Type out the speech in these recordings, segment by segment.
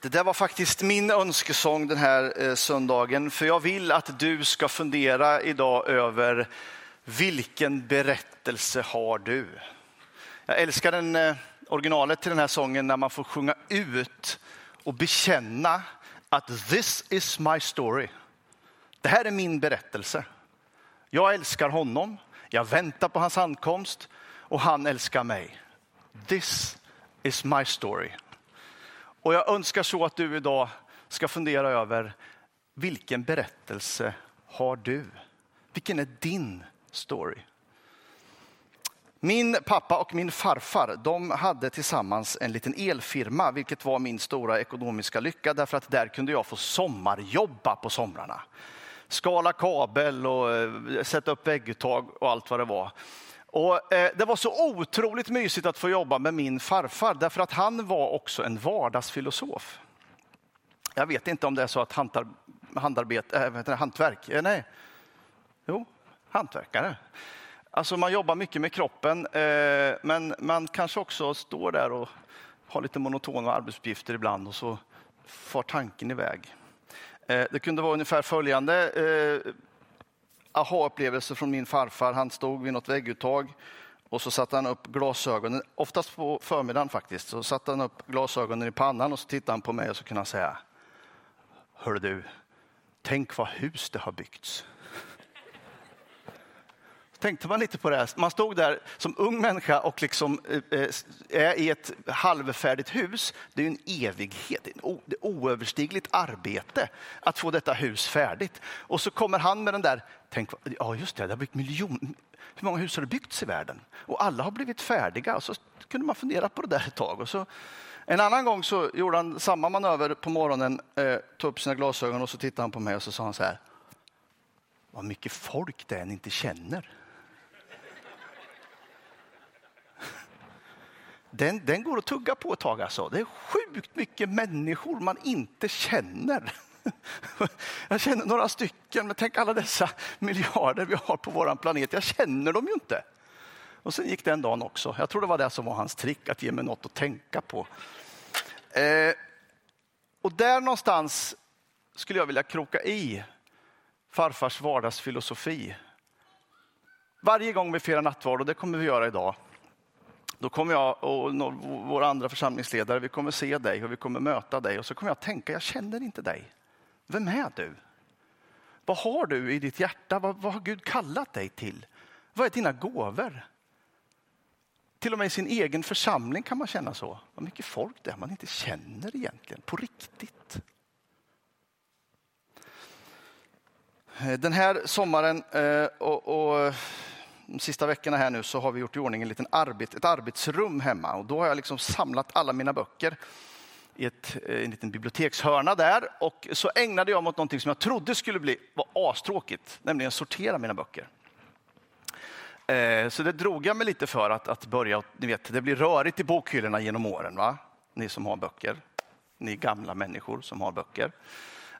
Det där var faktiskt min önskesång den här eh, söndagen, för jag vill att du ska fundera idag över vilken berättelse har du? Jag älskar den, eh, originalet till den här sången när man får sjunga ut och bekänna att this is my story. Det här är min berättelse. Jag älskar honom, jag väntar på hans ankomst och han älskar mig. This is my story. Och jag önskar så att du idag ska fundera över vilken berättelse har du? Vilken är din story? Min pappa och min farfar de hade tillsammans en liten elfirma, vilket var min stora ekonomiska lycka, därför att där kunde jag få sommarjobba på somrarna. Skala kabel och eh, sätta upp vägguttag och allt vad det var. Och, eh, det var så otroligt mysigt att få jobba med min farfar, därför att han var också en vardagsfilosof. Jag vet inte om det är så att hantar, handarbet, äh, hantverk, eh, nej, jo, hantverkare. Alltså man jobbar mycket med kroppen, eh, men man kanske också står där och har lite monotona arbetsuppgifter ibland och så far tanken iväg. Eh, det kunde vara ungefär följande eh, aha-upplevelse från min farfar. Han stod vid något vägguttag och så satte han upp glasögonen, oftast på förmiddagen faktiskt, så satte han upp glasögonen i pannan och så tittade han på mig och så kunde han säga Hör du, tänk vad hus det har byggts tänkte man lite på det. Här. Man stod där som ung människa och liksom eh, eh, är i ett halvfärdigt hus. Det är en evighet, ett oöverstigligt arbete att få detta hus färdigt. Och så kommer han med den där, tänk, ja just det, det har byggt miljon, hur många hus har det byggts i världen? Och alla har blivit färdiga. Och så kunde man fundera på det där ett tag. Och så, en annan gång så gjorde han samma manöver på morgonen, eh, tog upp sina glasögon och så tittade han på mig och så sa han så här. Vad mycket folk det är ni inte känner. Den, den går att tugga på ett tag. Alltså. Det är sjukt mycket människor man inte känner. Jag känner några stycken, men tänk alla dessa miljarder vi har på vår planet. Jag känner dem ju inte. Och sen gick den dagen också. Jag tror det var det som var hans trick, att ge mig något att tänka på. Eh, och där någonstans skulle jag vilja kroka i farfars vardagsfilosofi. Varje gång vi firar nattvard, och det kommer vi göra idag, då kommer jag och våra andra församlingsledare, vi kommer se dig och vi kommer möta dig och så kommer jag tänka, jag känner inte dig. Vem är du? Vad har du i ditt hjärta? Vad, vad har Gud kallat dig till? Vad är dina gåvor? Till och med i sin egen församling kan man känna så. Vad mycket folk det är man inte känner egentligen, på riktigt. Eh, den här sommaren eh, och, och de sista veckorna här nu så har vi gjort i ordning en liten arbet, ett arbetsrum hemma och då har jag liksom samlat alla mina böcker i ett, eh, en liten bibliotekshörna där och så ägnade jag mig åt någonting som jag trodde skulle bli var astråkigt, nämligen sortera mina böcker. Eh, så det drog jag mig lite för att, att börja, ni vet, det blir rörigt i bokhyllorna genom åren, va? ni som har böcker, ni gamla människor som har böcker.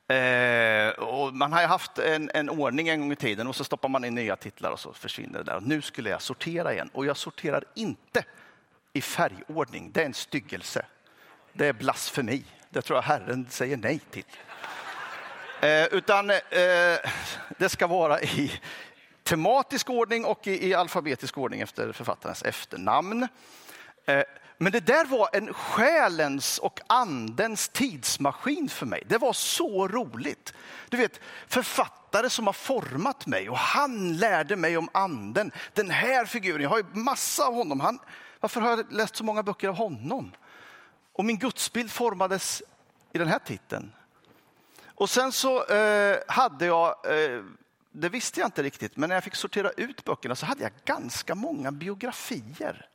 Eh, och man har haft en, en, ordning en gång i tiden och så stoppar man in nya titlar och så försvinner det där. Och nu skulle jag sortera igen och jag sorterar inte i färgordning. Det är en styggelse. Det är blasfemi. Det tror jag Herren säger nej till. Eh, utan eh, det ska vara i tematisk ordning och i, i alfabetisk ordning efter författarens efternamn. Eh, men det där var en själens och andens tidsmaskin för mig. Det var så roligt. Du vet, författare som har format mig och han lärde mig om anden. Den här figuren, jag har ju massa av honom. Han, varför har jag läst så många böcker av honom? Och min gudsbild formades i den här titeln. Och sen så eh, hade jag, eh, det visste jag inte riktigt, men när jag fick sortera ut böckerna så hade jag ganska många biografier.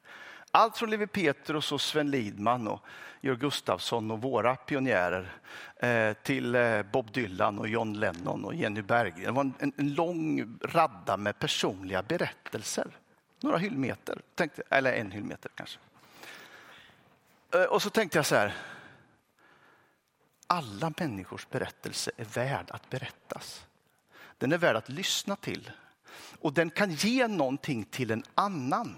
Allt från Levi Petrus och Sven Lidman och Georg Gustafsson och våra pionjärer eh, till eh, Bob Dylan och John Lennon och Jenny Berggren. Det var en, en lång radda med personliga berättelser. Några hyllmeter, tänkte, eller en hyllmeter kanske. Eh, och så tänkte jag så här. Alla människors berättelse är värd att berättas. Den är värd att lyssna till och den kan ge någonting till en annan.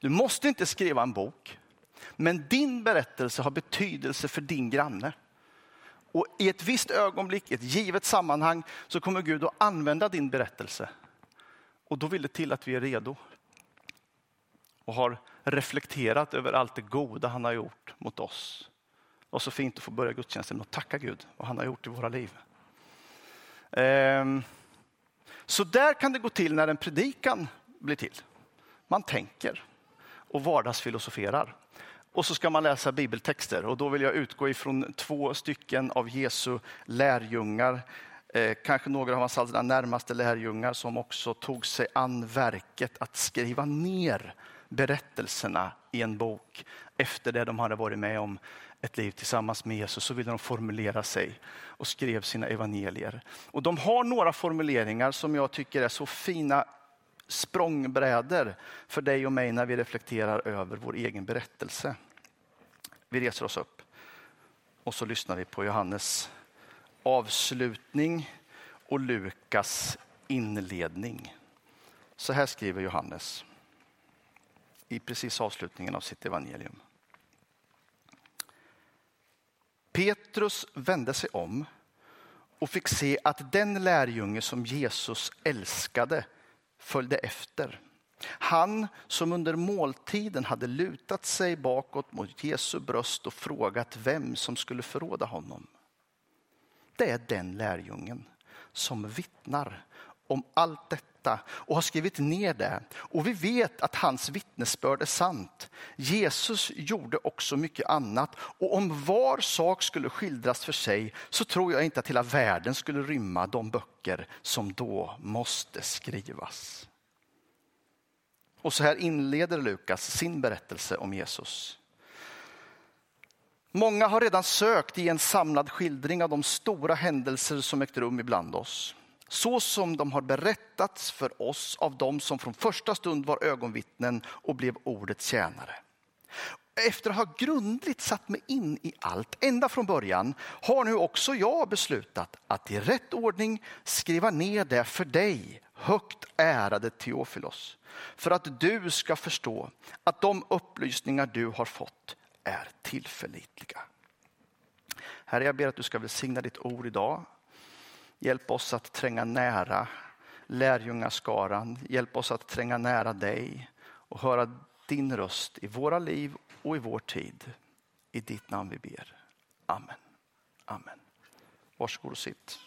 Du måste inte skriva en bok. Men din berättelse har betydelse för din granne. Och i ett visst ögonblick, i ett givet sammanhang, så kommer Gud att använda din berättelse. Och då vill det till att vi är redo. Och har reflekterat över allt det goda han har gjort mot oss. Och så fint att få börja gudstjänsten med att tacka Gud vad han har gjort i våra liv. Ehm, så där kan det gå till när en predikan blir till. Man tänker och vardagsfilosoferar. Och så ska man läsa bibeltexter och då vill jag utgå ifrån två stycken av Jesu lärjungar. Eh, kanske några av hans allra närmaste lärjungar som också tog sig an verket att skriva ner berättelserna i en bok efter det de hade varit med om ett liv tillsammans med Jesus så ville de formulera sig och skrev sina evangelier. Och de har några formuleringar som jag tycker är så fina språngbrädor för dig och mig när vi reflekterar över vår egen berättelse. Vi reser oss upp och så lyssnar vi på Johannes avslutning och Lukas inledning. Så här skriver Johannes i precis avslutningen av sitt evangelium. Petrus vände sig om och fick se att den lärjunge som Jesus älskade följde efter. Han som under måltiden hade lutat sig bakåt mot Jesu bröst och frågat vem som skulle förråda honom. Det är den lärjungen som vittnar om allt detta detta och har skrivit ner det. Och vi vet att hans vittnesbörd är sant. Jesus gjorde också mycket annat och om var sak skulle skildras för sig så tror jag inte att hela världen skulle rymma de böcker som då måste skrivas. Och så här inleder Lukas sin berättelse om Jesus. Många har redan sökt i en samlad skildring av de stora händelser som ägt rum ibland oss så som de har berättats för oss av dem som från första stund var ögonvittnen och blev ordets tjänare. Efter att ha grundligt satt mig in i allt ända från början har nu också jag beslutat att i rätt ordning skriva ner det för dig, högt ärade Teofilos, för att du ska förstå att de upplysningar du har fått är tillförlitliga. Herre, jag ber att du ska välsigna ditt ord idag Hjälp oss att tränga nära lärjungaskaran. Hjälp oss att tränga nära dig och höra din röst i våra liv och i vår tid. I ditt namn vi ber. Amen. Amen. Varsågod och sitt.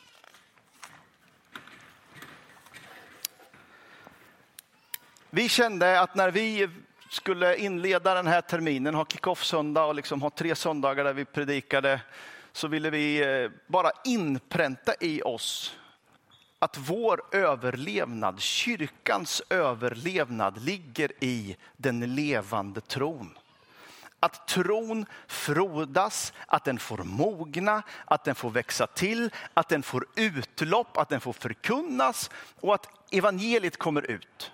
Vi kände att när vi skulle inleda den här terminen, ha kick-off-söndag och liksom ha tre söndagar där vi predikade så ville vi eh, bara inpränta i oss att vår överlevnad, kyrkans överlevnad ligger i den levande tron. Att tron frodas, att den får mogna, att den får växa till, att den får utlopp, att den får förkunnas och att evangeliet kommer ut.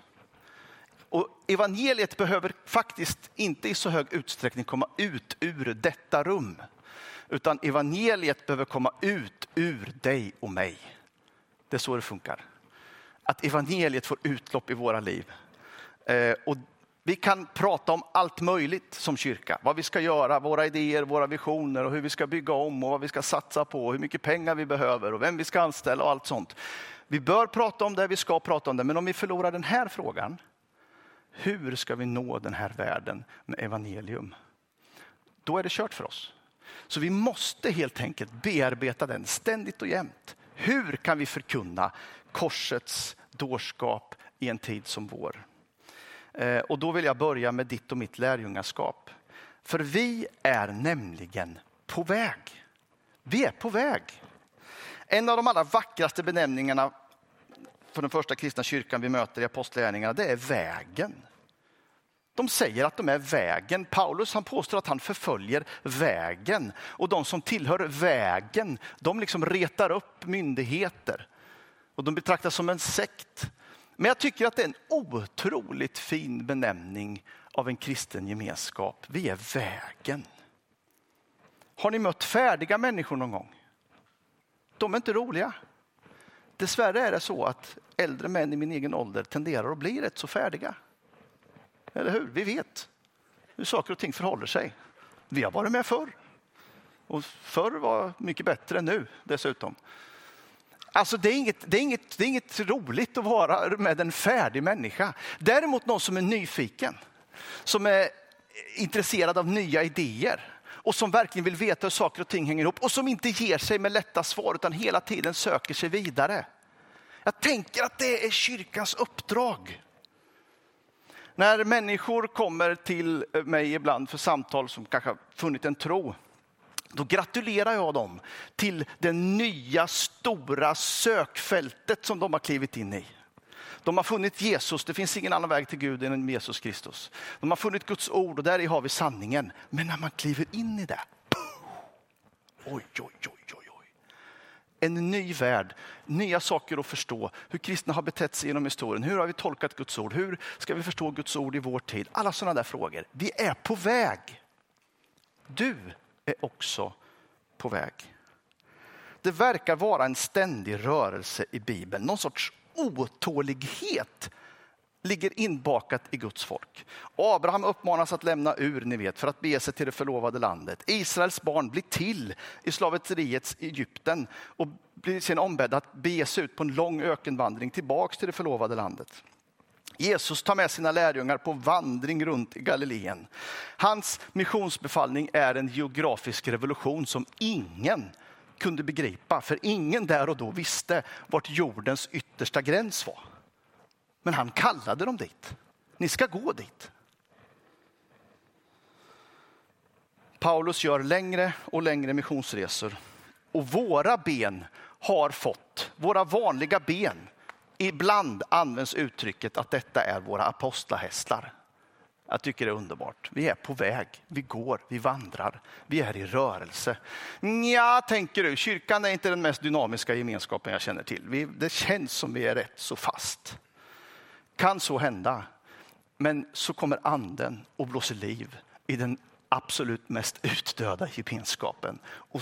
Och evangeliet behöver faktiskt inte i så hög utsträckning komma ut ur detta rum. Utan evangeliet behöver komma ut ur dig och mig. Det är så det funkar. Att evangeliet får utlopp i våra liv. Eh, och vi kan prata om allt möjligt som kyrka. Vad vi ska göra, våra idéer, våra visioner och hur vi ska bygga om och vad vi ska satsa på, hur mycket pengar vi behöver och vem vi ska anställa och allt sånt. Vi bör prata om det, vi ska prata om det. Men om vi förlorar den här frågan, hur ska vi nå den här världen med evangelium? Då är det kört för oss. Så vi måste helt enkelt bearbeta den ständigt och jämt. Hur kan vi förkunna korsets dårskap i en tid som vår? Eh, och då vill jag börja med ditt och mitt lärjungaskap. För vi är nämligen på väg. Vi är på väg. En av de allra vackraste benämningarna för den första kristna kyrkan vi möter i apostlagärningarna, det är vägen. De säger att de är vägen. Paulus han påstår att han förföljer vägen. Och de som tillhör vägen, de liksom retar upp myndigheter. Och de betraktas som en sekt. Men jag tycker att det är en otroligt fin benämning av en kristen gemenskap. Vi är vägen. Har ni mött färdiga människor någon gång? De är inte roliga. Dessvärre är det så att äldre män i min egen ålder tenderar att bli rätt så färdiga. Eller hur? Vi vet. hur saker och ting förhåller sig. Vi har varit med förr. Och förr var mycket bättre än nu dessutom. Alltså det är, inget, det, är inget, det är inget roligt att vara med en färdig människa. Däremot någon som är nyfiken, som är intresserad av nya idéer och som verkligen vill veta hur saker och ting hänger ihop och som inte ger sig med lätta svar utan hela tiden söker sig vidare. Jag tänker att det är kyrkans uppdrag. När människor kommer till mig ibland för samtal som kanske har funnit en tro, då gratulerar jag dem till det nya stora sökfältet som de har klivit in i. De har funnit Jesus, det finns ingen annan väg till Gud än Jesus Kristus. De har funnit Guds ord och där har vi sanningen. Men när man kliver in i det, oj, oj, oj, oj, oj. En ny värld, nya saker att förstå. Hur kristna har betett sig genom historien. Hur har vi tolkat Guds ord? Hur ska vi förstå Guds ord i vår tid? Alla sådana där frågor. Vi är på väg. Du är också på väg. Det verkar vara en ständig rörelse i Bibeln, någon sorts otålighet ligger inbakat i Guds folk. Abraham uppmanas att lämna ur, ni vet, för att bege sig till det förlovade landet. Israels barn blir till i slaveriets Egypten och blir sedan ombedda att bege sig ut på en lång ökenvandring tillbaks till det förlovade landet. Jesus tar med sina lärjungar på vandring runt i Galileen. Hans missionsbefallning är en geografisk revolution som ingen kunde begripa, för ingen där och då visste vart jordens yttersta gräns var. Men han kallade dem dit. Ni ska gå dit. Paulus gör längre och längre missionsresor och våra ben har fått, våra vanliga ben, ibland används uttrycket att detta är våra apostlahästar. Jag tycker det är underbart. Vi är på väg, vi går, vi vandrar, vi är i rörelse. Ja, tänker du, kyrkan är inte den mest dynamiska gemenskapen jag känner till. Vi, det känns som vi är rätt så fast. Kan så hända. Men så kommer anden och blåser liv i den absolut mest utdöda gemenskapen och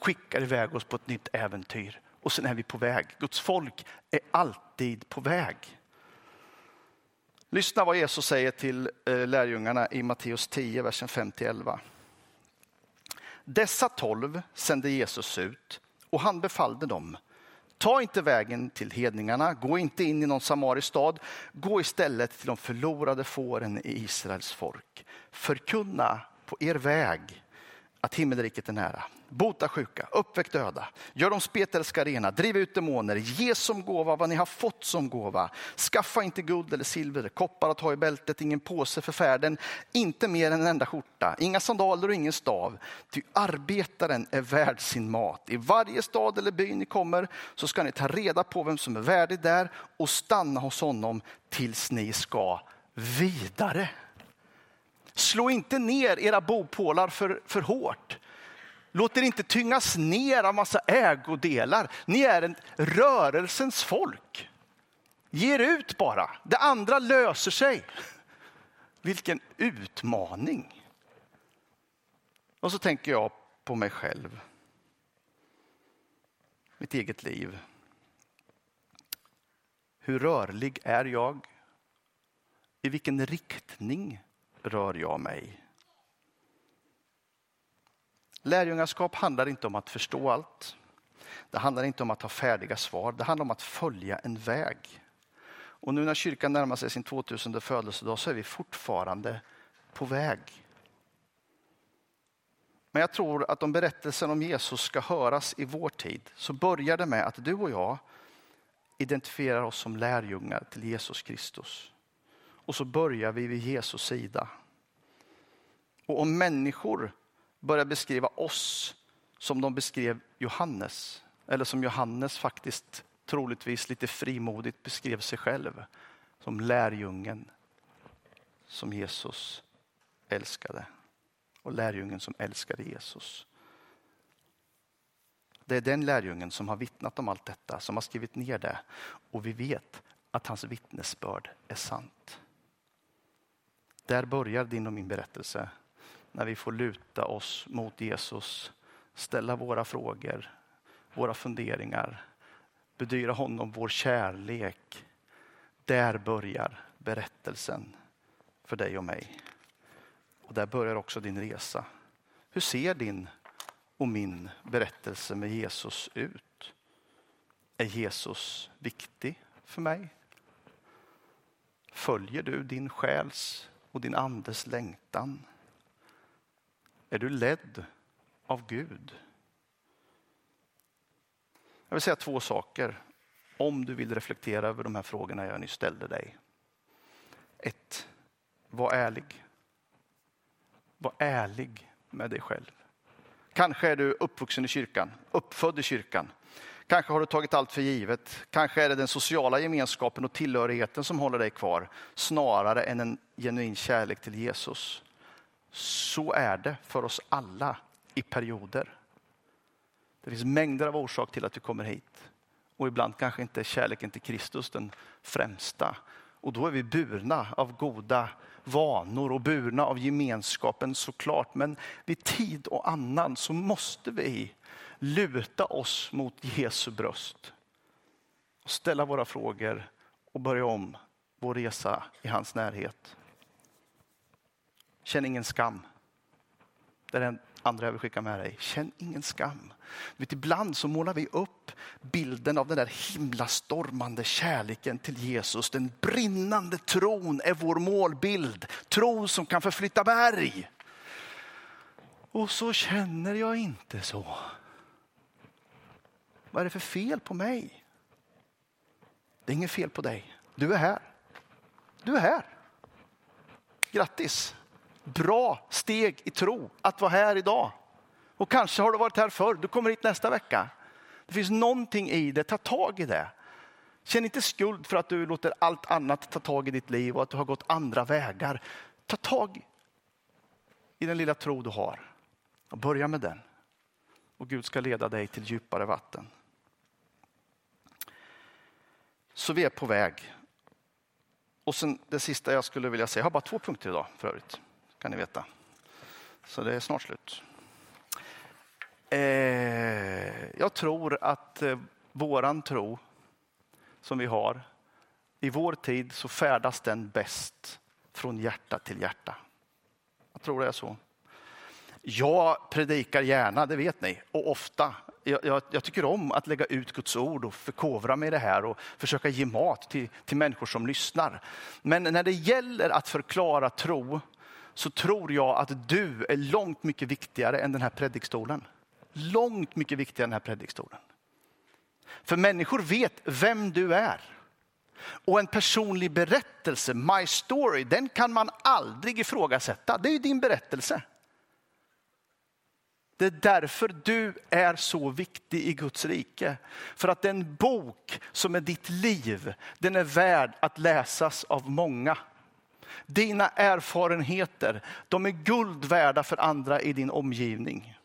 skickar iväg oss på ett nytt äventyr. Och sen är vi på väg. Guds folk är alltid på väg. Lyssna vad Jesus säger till eh, lärjungarna i Matteus 10, versen 5-11. Dessa tolv sände Jesus ut och han befallde dem. Ta inte vägen till hedningarna, gå inte in i någon samarisk stad, gå istället till de förlorade fåren i Israels folk. Förkunna på er väg att himmelriket är nära. Bota sjuka, uppväck döda, gör dem spetälska rena, driv ut demoner, ge som gåva vad ni har fått som gåva. Skaffa inte guld eller silver, koppar att ha i bältet, ingen påse för färden, inte mer än en enda skjorta, inga sandaler och ingen stav. Ty arbetaren är värd sin mat. I varje stad eller by ni kommer så ska ni ta reda på vem som är värdig där och stanna hos honom tills ni ska vidare. Slå inte ner era bopålar för, för hårt. Låt er inte tyngas ner av massa ägodelar. Ni är en rörelsens folk. Ge er ut bara. Det andra löser sig. Vilken utmaning. Och så tänker jag på mig själv. Mitt eget liv. Hur rörlig är jag? I vilken riktning rör jag mig? Lärjungaskap handlar inte om att förstå allt. Det handlar inte om att ha färdiga svar. Det handlar om att följa en väg. Och nu när kyrkan närmar sig sin 2000 födelsedag så är vi fortfarande på väg. Men jag tror att om berättelsen om Jesus ska höras i vår tid så börjar det med att du och jag identifierar oss som lärjungar till Jesus Kristus. Och så börjar vi vid Jesus sida. Och om människor börjar beskriva oss som de beskrev Johannes, eller som Johannes faktiskt troligtvis lite frimodigt beskrev sig själv, som lärjungen som Jesus älskade och lärjungen som älskade Jesus. Det är den lärjungen som har vittnat om allt detta, som har skrivit ner det och vi vet att hans vittnesbörd är sant. Där börjar din och min berättelse när vi får luta oss mot Jesus, ställa våra frågor, våra funderingar, bedyra honom vår kärlek. Där börjar berättelsen för dig och mig. Och där börjar också din resa. Hur ser din och min berättelse med Jesus ut? Är Jesus viktig för mig? Följer du din själs och din andes längtan? Är du ledd av Gud? Jag vill säga två saker om du vill reflektera över de här frågorna jag nyss ställde dig. Ett, var ärlig. Var ärlig med dig själv. Kanske är du uppvuxen i kyrkan, uppfödd i kyrkan. Kanske har du tagit allt för givet. Kanske är det den sociala gemenskapen och tillhörigheten som håller dig kvar snarare än en genuin kärlek till Jesus. Så är det för oss alla i perioder. Det finns mängder av orsaker till att vi kommer hit. Och ibland kanske inte är kärleken till Kristus den främsta. Och då är vi burna av goda vanor och burna av gemenskapen såklart. Men vid tid och annan så måste vi luta oss mot Jesu bröst. Och ställa våra frågor och börja om vår resa i hans närhet. Känn ingen skam. Det är den andra jag vill skicka med dig. Känn ingen skam. Vet, ibland så målar vi upp bilden av den där himlastormande kärleken till Jesus. Den brinnande tron är vår målbild. Tron som kan förflytta berg. Och så känner jag inte så. Vad är det för fel på mig? Det är inget fel på dig. Du är här. Du är här. Grattis! Bra steg i tro att vara här idag. Och kanske har du varit här förr, du kommer hit nästa vecka. Det finns någonting i det, ta tag i det. Känn inte skuld för att du låter allt annat ta tag i ditt liv och att du har gått andra vägar. Ta tag i den lilla tro du har och börja med den. Och Gud ska leda dig till djupare vatten. Så vi är på väg. Och sen det sista jag skulle vilja säga, jag har bara två punkter idag för övrigt, kan ni veta. Så det är snart slut. Eh, jag tror att eh, våran tro som vi har, i vår tid så färdas den bäst från hjärta till hjärta. Jag tror det är så. Jag predikar gärna, det vet ni, och ofta. Jag, jag, jag, tycker om att lägga ut Guds ord och förkovra mig i det här och försöka ge mat till, till människor som lyssnar. Men när det gäller att förklara tro så tror jag att du är långt mycket viktigare än den här predikstolen. Långt mycket viktigare än den här predikstolen. För människor vet vem du är. Och en personlig berättelse, my story, den kan man aldrig ifrågasätta. Det är ju din berättelse. Det är därför du är så viktig i Guds rike. För att den bok som är ditt liv, den är värd att läsas av många. Dina erfarenheter, de är guld värda för andra i din omgivning.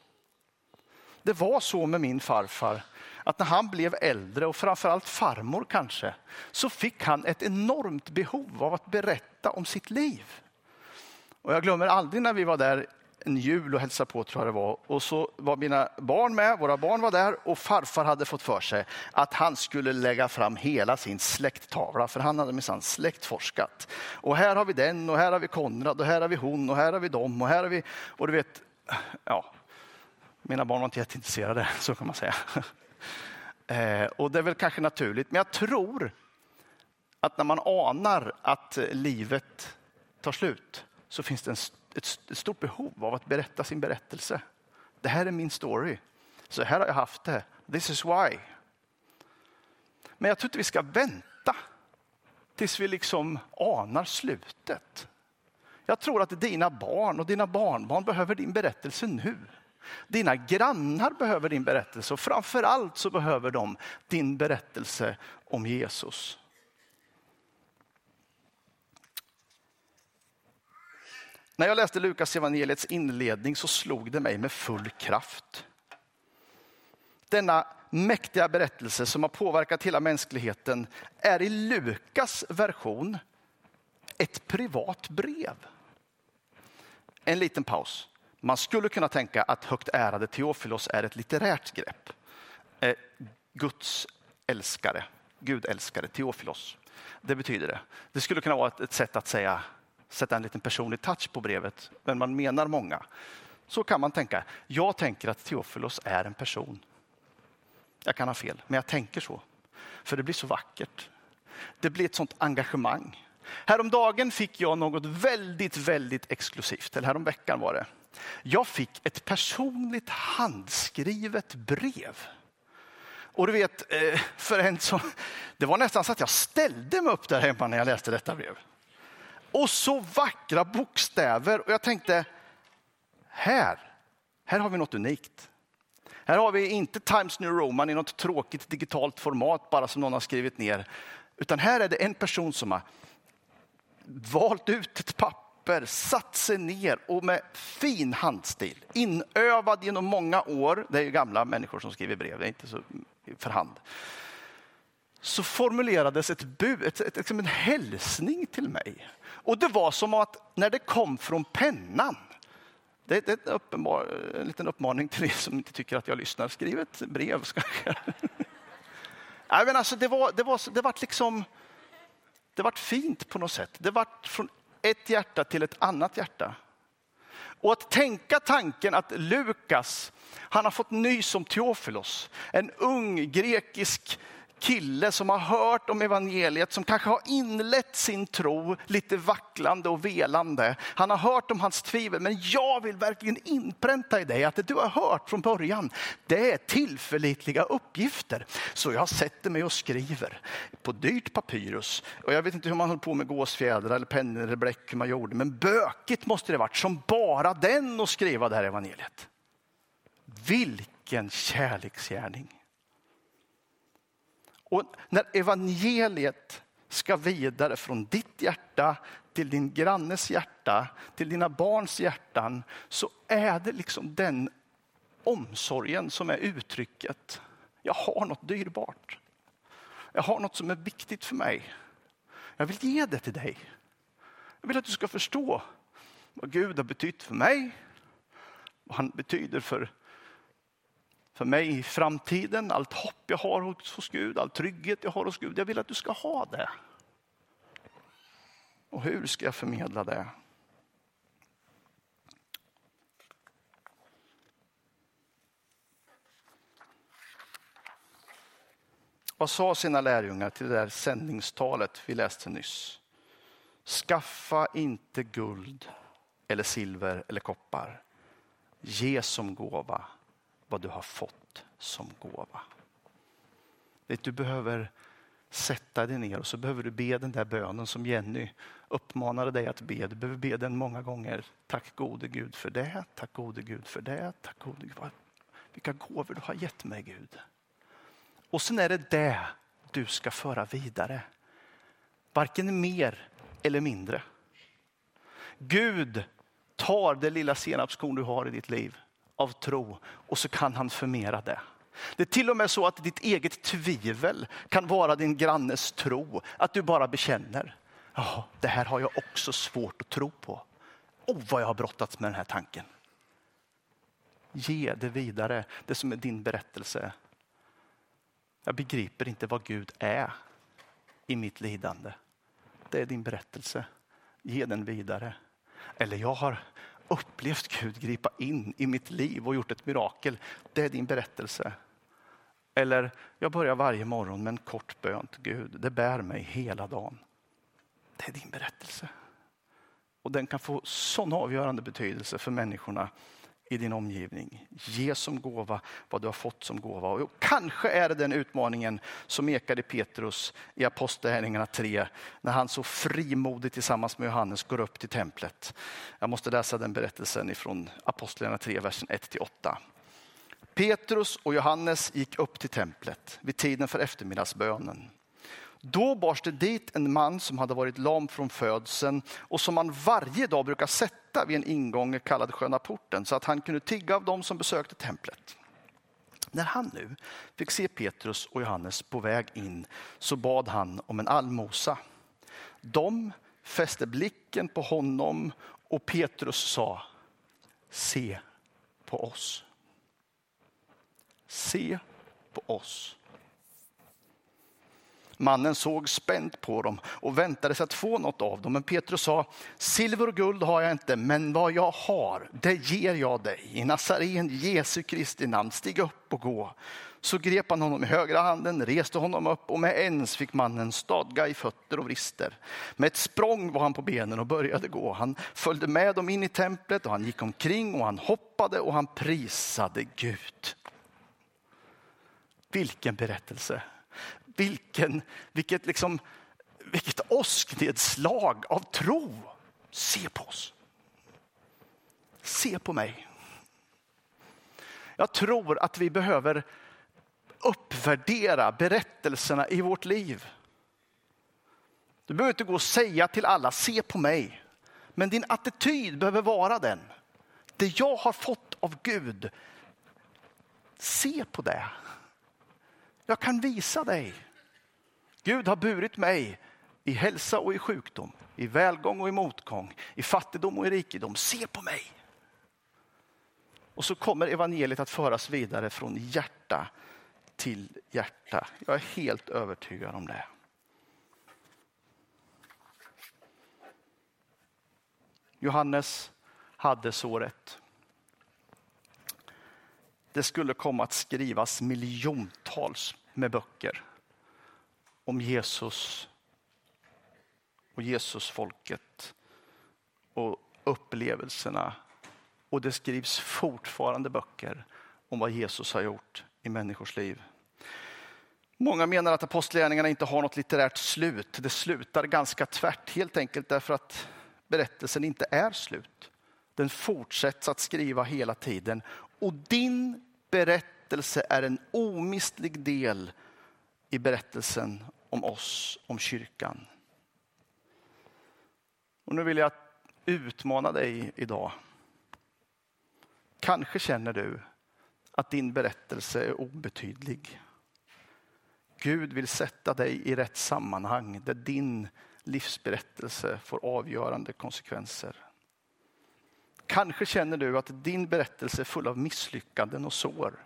Det var så med min farfar att när han blev äldre och framförallt farmor kanske, så fick han ett enormt behov av att berätta om sitt liv. Och jag glömmer aldrig när vi var där en jul och hälsade på tror jag det var. Och så var mina barn med, våra barn var där och farfar hade fått för sig att han skulle lägga fram hela sin släkttavla för han hade minsann släktforskat. Och här har vi den och här har vi Konrad och här har vi hon och här har vi dem och här har vi, och du vet, ja, mina barn var inte jätteintresserade så kan man säga. Eh, och det är väl kanske naturligt, men jag tror att när man anar att livet tar slut så finns det en ett, stort behov av att berätta sin berättelse. Det här är min story. Så här har jag haft det. This is why. Men jag tror inte vi ska vänta tills vi liksom anar slutet. Jag tror att dina barn och dina barnbarn behöver din berättelse nu. Dina grannar behöver din berättelse och framför allt så behöver de din berättelse om Jesus. När jag läste Lukas evangeliets inledning så slog det mig med full kraft. Denna mäktiga berättelse som har påverkat hela mänskligheten är i Lukas version ett privat brev. En liten paus. Man skulle kunna tänka att högt ärade Teofilos är ett litterärt grepp. Eh, Guds älskare, Gud älskare, Teofilos. Det betyder det. Det skulle kunna vara ett, ett sätt att säga sätta en liten personlig touch på brevet, men man menar många. Så kan man tänka. Jag tänker att Teofilos är en person. Jag kan ha fel, men jag tänker så. För det blir så vackert. Det blir ett sånt engagemang. Häromdagen fick jag något väldigt, väldigt exklusivt. Eller häromveckan var det. Jag fick ett personligt handskrivet brev. Och du vet, eh, för en som, det var nästan så att jag ställde mig upp där hemma när jag läste detta brev. Och så vackra bokstäver och jag tänkte, här, här har vi något unikt. Här har vi inte Times New Roman i något tråkigt digitalt format bara som någon har skrivit ner. Utan här är det en person som har valt ut ett papper, satt sig ner och med fin handstil, inövad genom många år, det är ju gamla människor som skriver brev, det är inte så för hand, så formulerades ett bud, ett, ett, ett, en hälsning till mig. Och det var som att när det kom från pennan, det är en, uppenbar, en liten uppmaning till er som inte tycker att jag lyssnar, skriv ett brev. Nej, men alltså, det var, det var, det var liksom, det var fint på något sätt. Det var från ett hjärta till ett annat hjärta. Och att tänka tanken att Lukas, han har fått nys om Teofilos, en ung grekisk kille som har hört om evangeliet, som kanske har inlett sin tro lite vacklande och velande. Han har hört om hans tvivel, men jag vill verkligen inpränta i dig att det du har hört från början, det är tillförlitliga uppgifter. Så jag sätter mig och skriver på dyrt papyrus. Och jag vet inte hur man höll på med gåsfjädrar eller pennor eller bläck, hur man gjorde, men bökigt måste det varit som bara den att skriva det här evangeliet. Vilken kärleksgärning. Och när evangeliet ska vidare från ditt hjärta till din grannes hjärta, till dina barns hjärtan, så är det liksom den omsorgen som är uttrycket. Jag har något dyrbart. Jag har något som är viktigt för mig. Jag vill ge det till dig. Jag vill att du ska förstå vad Gud har betytt för mig, vad han betyder för för mig i framtiden, allt hopp jag har hos Gud, all trygghet jag har hos Gud. Jag vill att du ska ha det. Och hur ska jag förmedla det? Vad sa sina lärjungar till det där sändningstalet vi läste nyss? Skaffa inte guld eller silver eller koppar. Ge som gåva vad du har fått som gåva. Du behöver sätta dig ner och så behöver du be den där bönen som Jenny uppmanade dig att be. Du behöver be den många gånger. Tack gode Gud för det, tack gode Gud för det, tack gode Gud. Vilka gåvor du har gett mig Gud. Och sen är det det du ska föra vidare. Varken mer eller mindre. Gud tar det lilla senapskorn du har i ditt liv av tro och så kan han förmera det. Det är till och med så att ditt eget tvivel kan vara din grannes tro. Att du bara bekänner. Ja, det här har jag också svårt att tro på. Oh, vad jag har brottats med den här tanken. Ge det vidare, det som är din berättelse. Jag begriper inte vad Gud är i mitt lidande. Det är din berättelse. Ge den vidare. Eller jag har upplevt Gud gripa in i mitt liv och gjort ett mirakel. Det är din berättelse. Eller, jag börjar varje morgon med en kort bön till Gud. Det bär mig hela dagen. Det är din berättelse. Och den kan få sån avgörande betydelse för människorna i din omgivning. Ge som gåva vad du har fått som gåva. Och kanske är det den utmaningen som ekade Petrus i Apostlagärningarna 3 när han så frimodigt tillsammans med Johannes går upp till templet. Jag måste läsa den berättelsen ifrån Apostlagärningarna 3, versen 1-8. Petrus och Johannes gick upp till templet vid tiden för eftermiddagsbönen. Då bars det dit en man som hade varit lam från födseln och som man varje dag brukar sätta vid en ingång kallad Sköna porten så att han kunde tigga av dem som besökte templet. När han nu fick se Petrus och Johannes på väg in så bad han om en allmosa. De fäste blicken på honom och Petrus sa Se på oss. Se på oss. Mannen såg spänt på dem och väntade sig att få något av dem. Men Petrus sa, silver och guld har jag inte, men vad jag har, det ger jag dig. I Nazaren Jesu Kristi namn, stig upp och gå. Så grep han honom i högra handen, reste honom upp och med ens fick mannen stadga i fötter och vrister. Med ett språng var han på benen och började gå. Han följde med dem in i templet och han gick omkring och han hoppade och han prisade Gud. Vilken berättelse! Vilken, vilket, liksom, vilket åsknedslag av tro! Se på oss. Se på mig. Jag tror att vi behöver uppvärdera berättelserna i vårt liv. Du behöver inte gå och säga till alla, se på mig. Men din attityd behöver vara den. Det jag har fått av Gud, se på det. Jag kan visa dig. Gud har burit mig i hälsa och i sjukdom, i välgång och i motgång, i fattigdom och i rikedom. Se på mig. Och så kommer evangeliet att föras vidare från hjärta till hjärta. Jag är helt övertygad om det. Johannes hade så rätt. Det skulle komma att skrivas miljontals med böcker om Jesus och Jesusfolket och upplevelserna. Och det skrivs fortfarande böcker om vad Jesus har gjort i människors liv. Många menar att apostlagärningarna inte har något litterärt slut. Det slutar ganska tvärt, helt enkelt därför att berättelsen inte är slut. Den fortsätts att skriva hela tiden och din berättelse är en omistlig del i berättelsen om oss, om kyrkan. Och nu vill jag utmana dig idag. Kanske känner du att din berättelse är obetydlig. Gud vill sätta dig i rätt sammanhang där din livsberättelse får avgörande konsekvenser. Kanske känner du att din berättelse är full av misslyckanden och sår.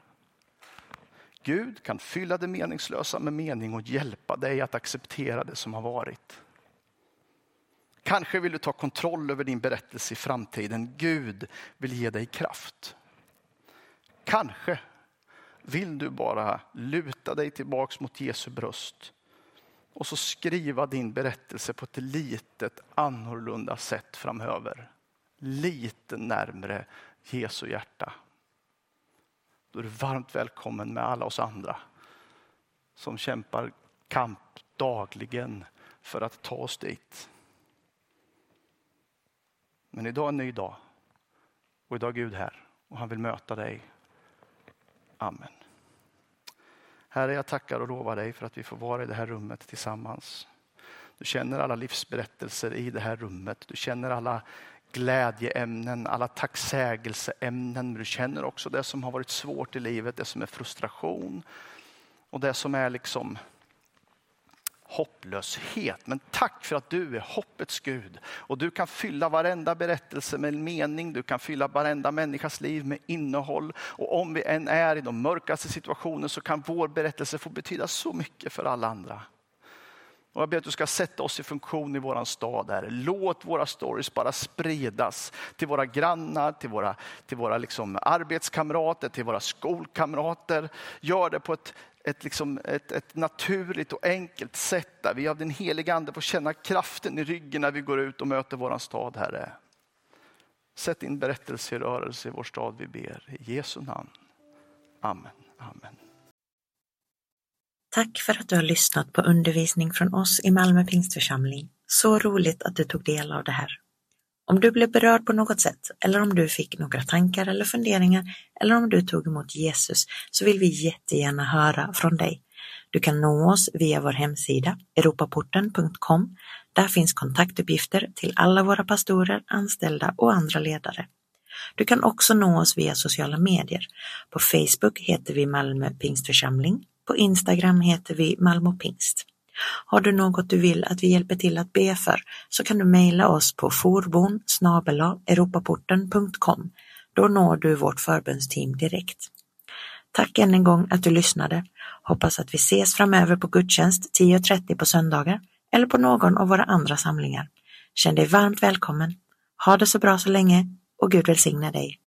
Gud kan fylla det meningslösa med mening och hjälpa dig att acceptera det som har varit. Kanske vill du ta kontroll över din berättelse i framtiden. Gud vill ge dig kraft. Kanske vill du bara luta dig tillbaks mot Jesu bröst och så skriva din berättelse på ett litet annorlunda sätt framöver. Lite närmre Jesu hjärta. Då är du varmt välkommen med alla oss andra som kämpar kamp dagligen för att ta oss dit. Men idag är en ny dag och idag är Gud här och han vill möta dig Amen. Herre, jag tackar och lovar dig för att vi får vara i det här rummet tillsammans. Du känner alla livsberättelser i det här rummet. Du känner alla glädjeämnen, alla tacksägelseämnen. Men du känner också det som har varit svårt i livet, det som är frustration och det som är liksom hopplöshet. Men tack för att du är hoppets Gud och du kan fylla varenda berättelse med mening. Du kan fylla varenda människas liv med innehåll. Och om vi än är i de mörkaste situationer så kan vår berättelse få betyda så mycket för alla andra. Och jag ber att du ska sätta oss i funktion i vår stad. Här. Låt våra stories bara spridas till våra grannar, till våra, till våra liksom arbetskamrater, till våra skolkamrater. Gör det på ett ett, liksom, ett, ett naturligt och enkelt sätt där vi av den heliga ande får känna kraften i ryggen när vi går ut och möter vår stad, Herre. Sätt in berättelse i rörelse i vår stad, vi ber. I Jesu namn. Amen. Amen. Tack för att du har lyssnat på undervisning från oss i Malmö Pingstförsamling. Så roligt att du tog del av det här. Om du blev berörd på något sätt eller om du fick några tankar eller funderingar eller om du tog emot Jesus så vill vi jättegärna höra från dig. Du kan nå oss via vår hemsida europaporten.com. Där finns kontaktuppgifter till alla våra pastorer, anställda och andra ledare. Du kan också nå oss via sociala medier. På Facebook heter vi Malmö Pingstförsamling. På Instagram heter vi Malmö Pingst. Har du något du vill att vi hjälper till att be för så kan du mejla oss på forbon europaporten.com. Då når du vårt förbundsteam direkt. Tack än en gång att du lyssnade. Hoppas att vi ses framöver på gudstjänst 10.30 på söndagar eller på någon av våra andra samlingar. Känn dig varmt välkommen. Ha det så bra så länge och Gud välsigne dig.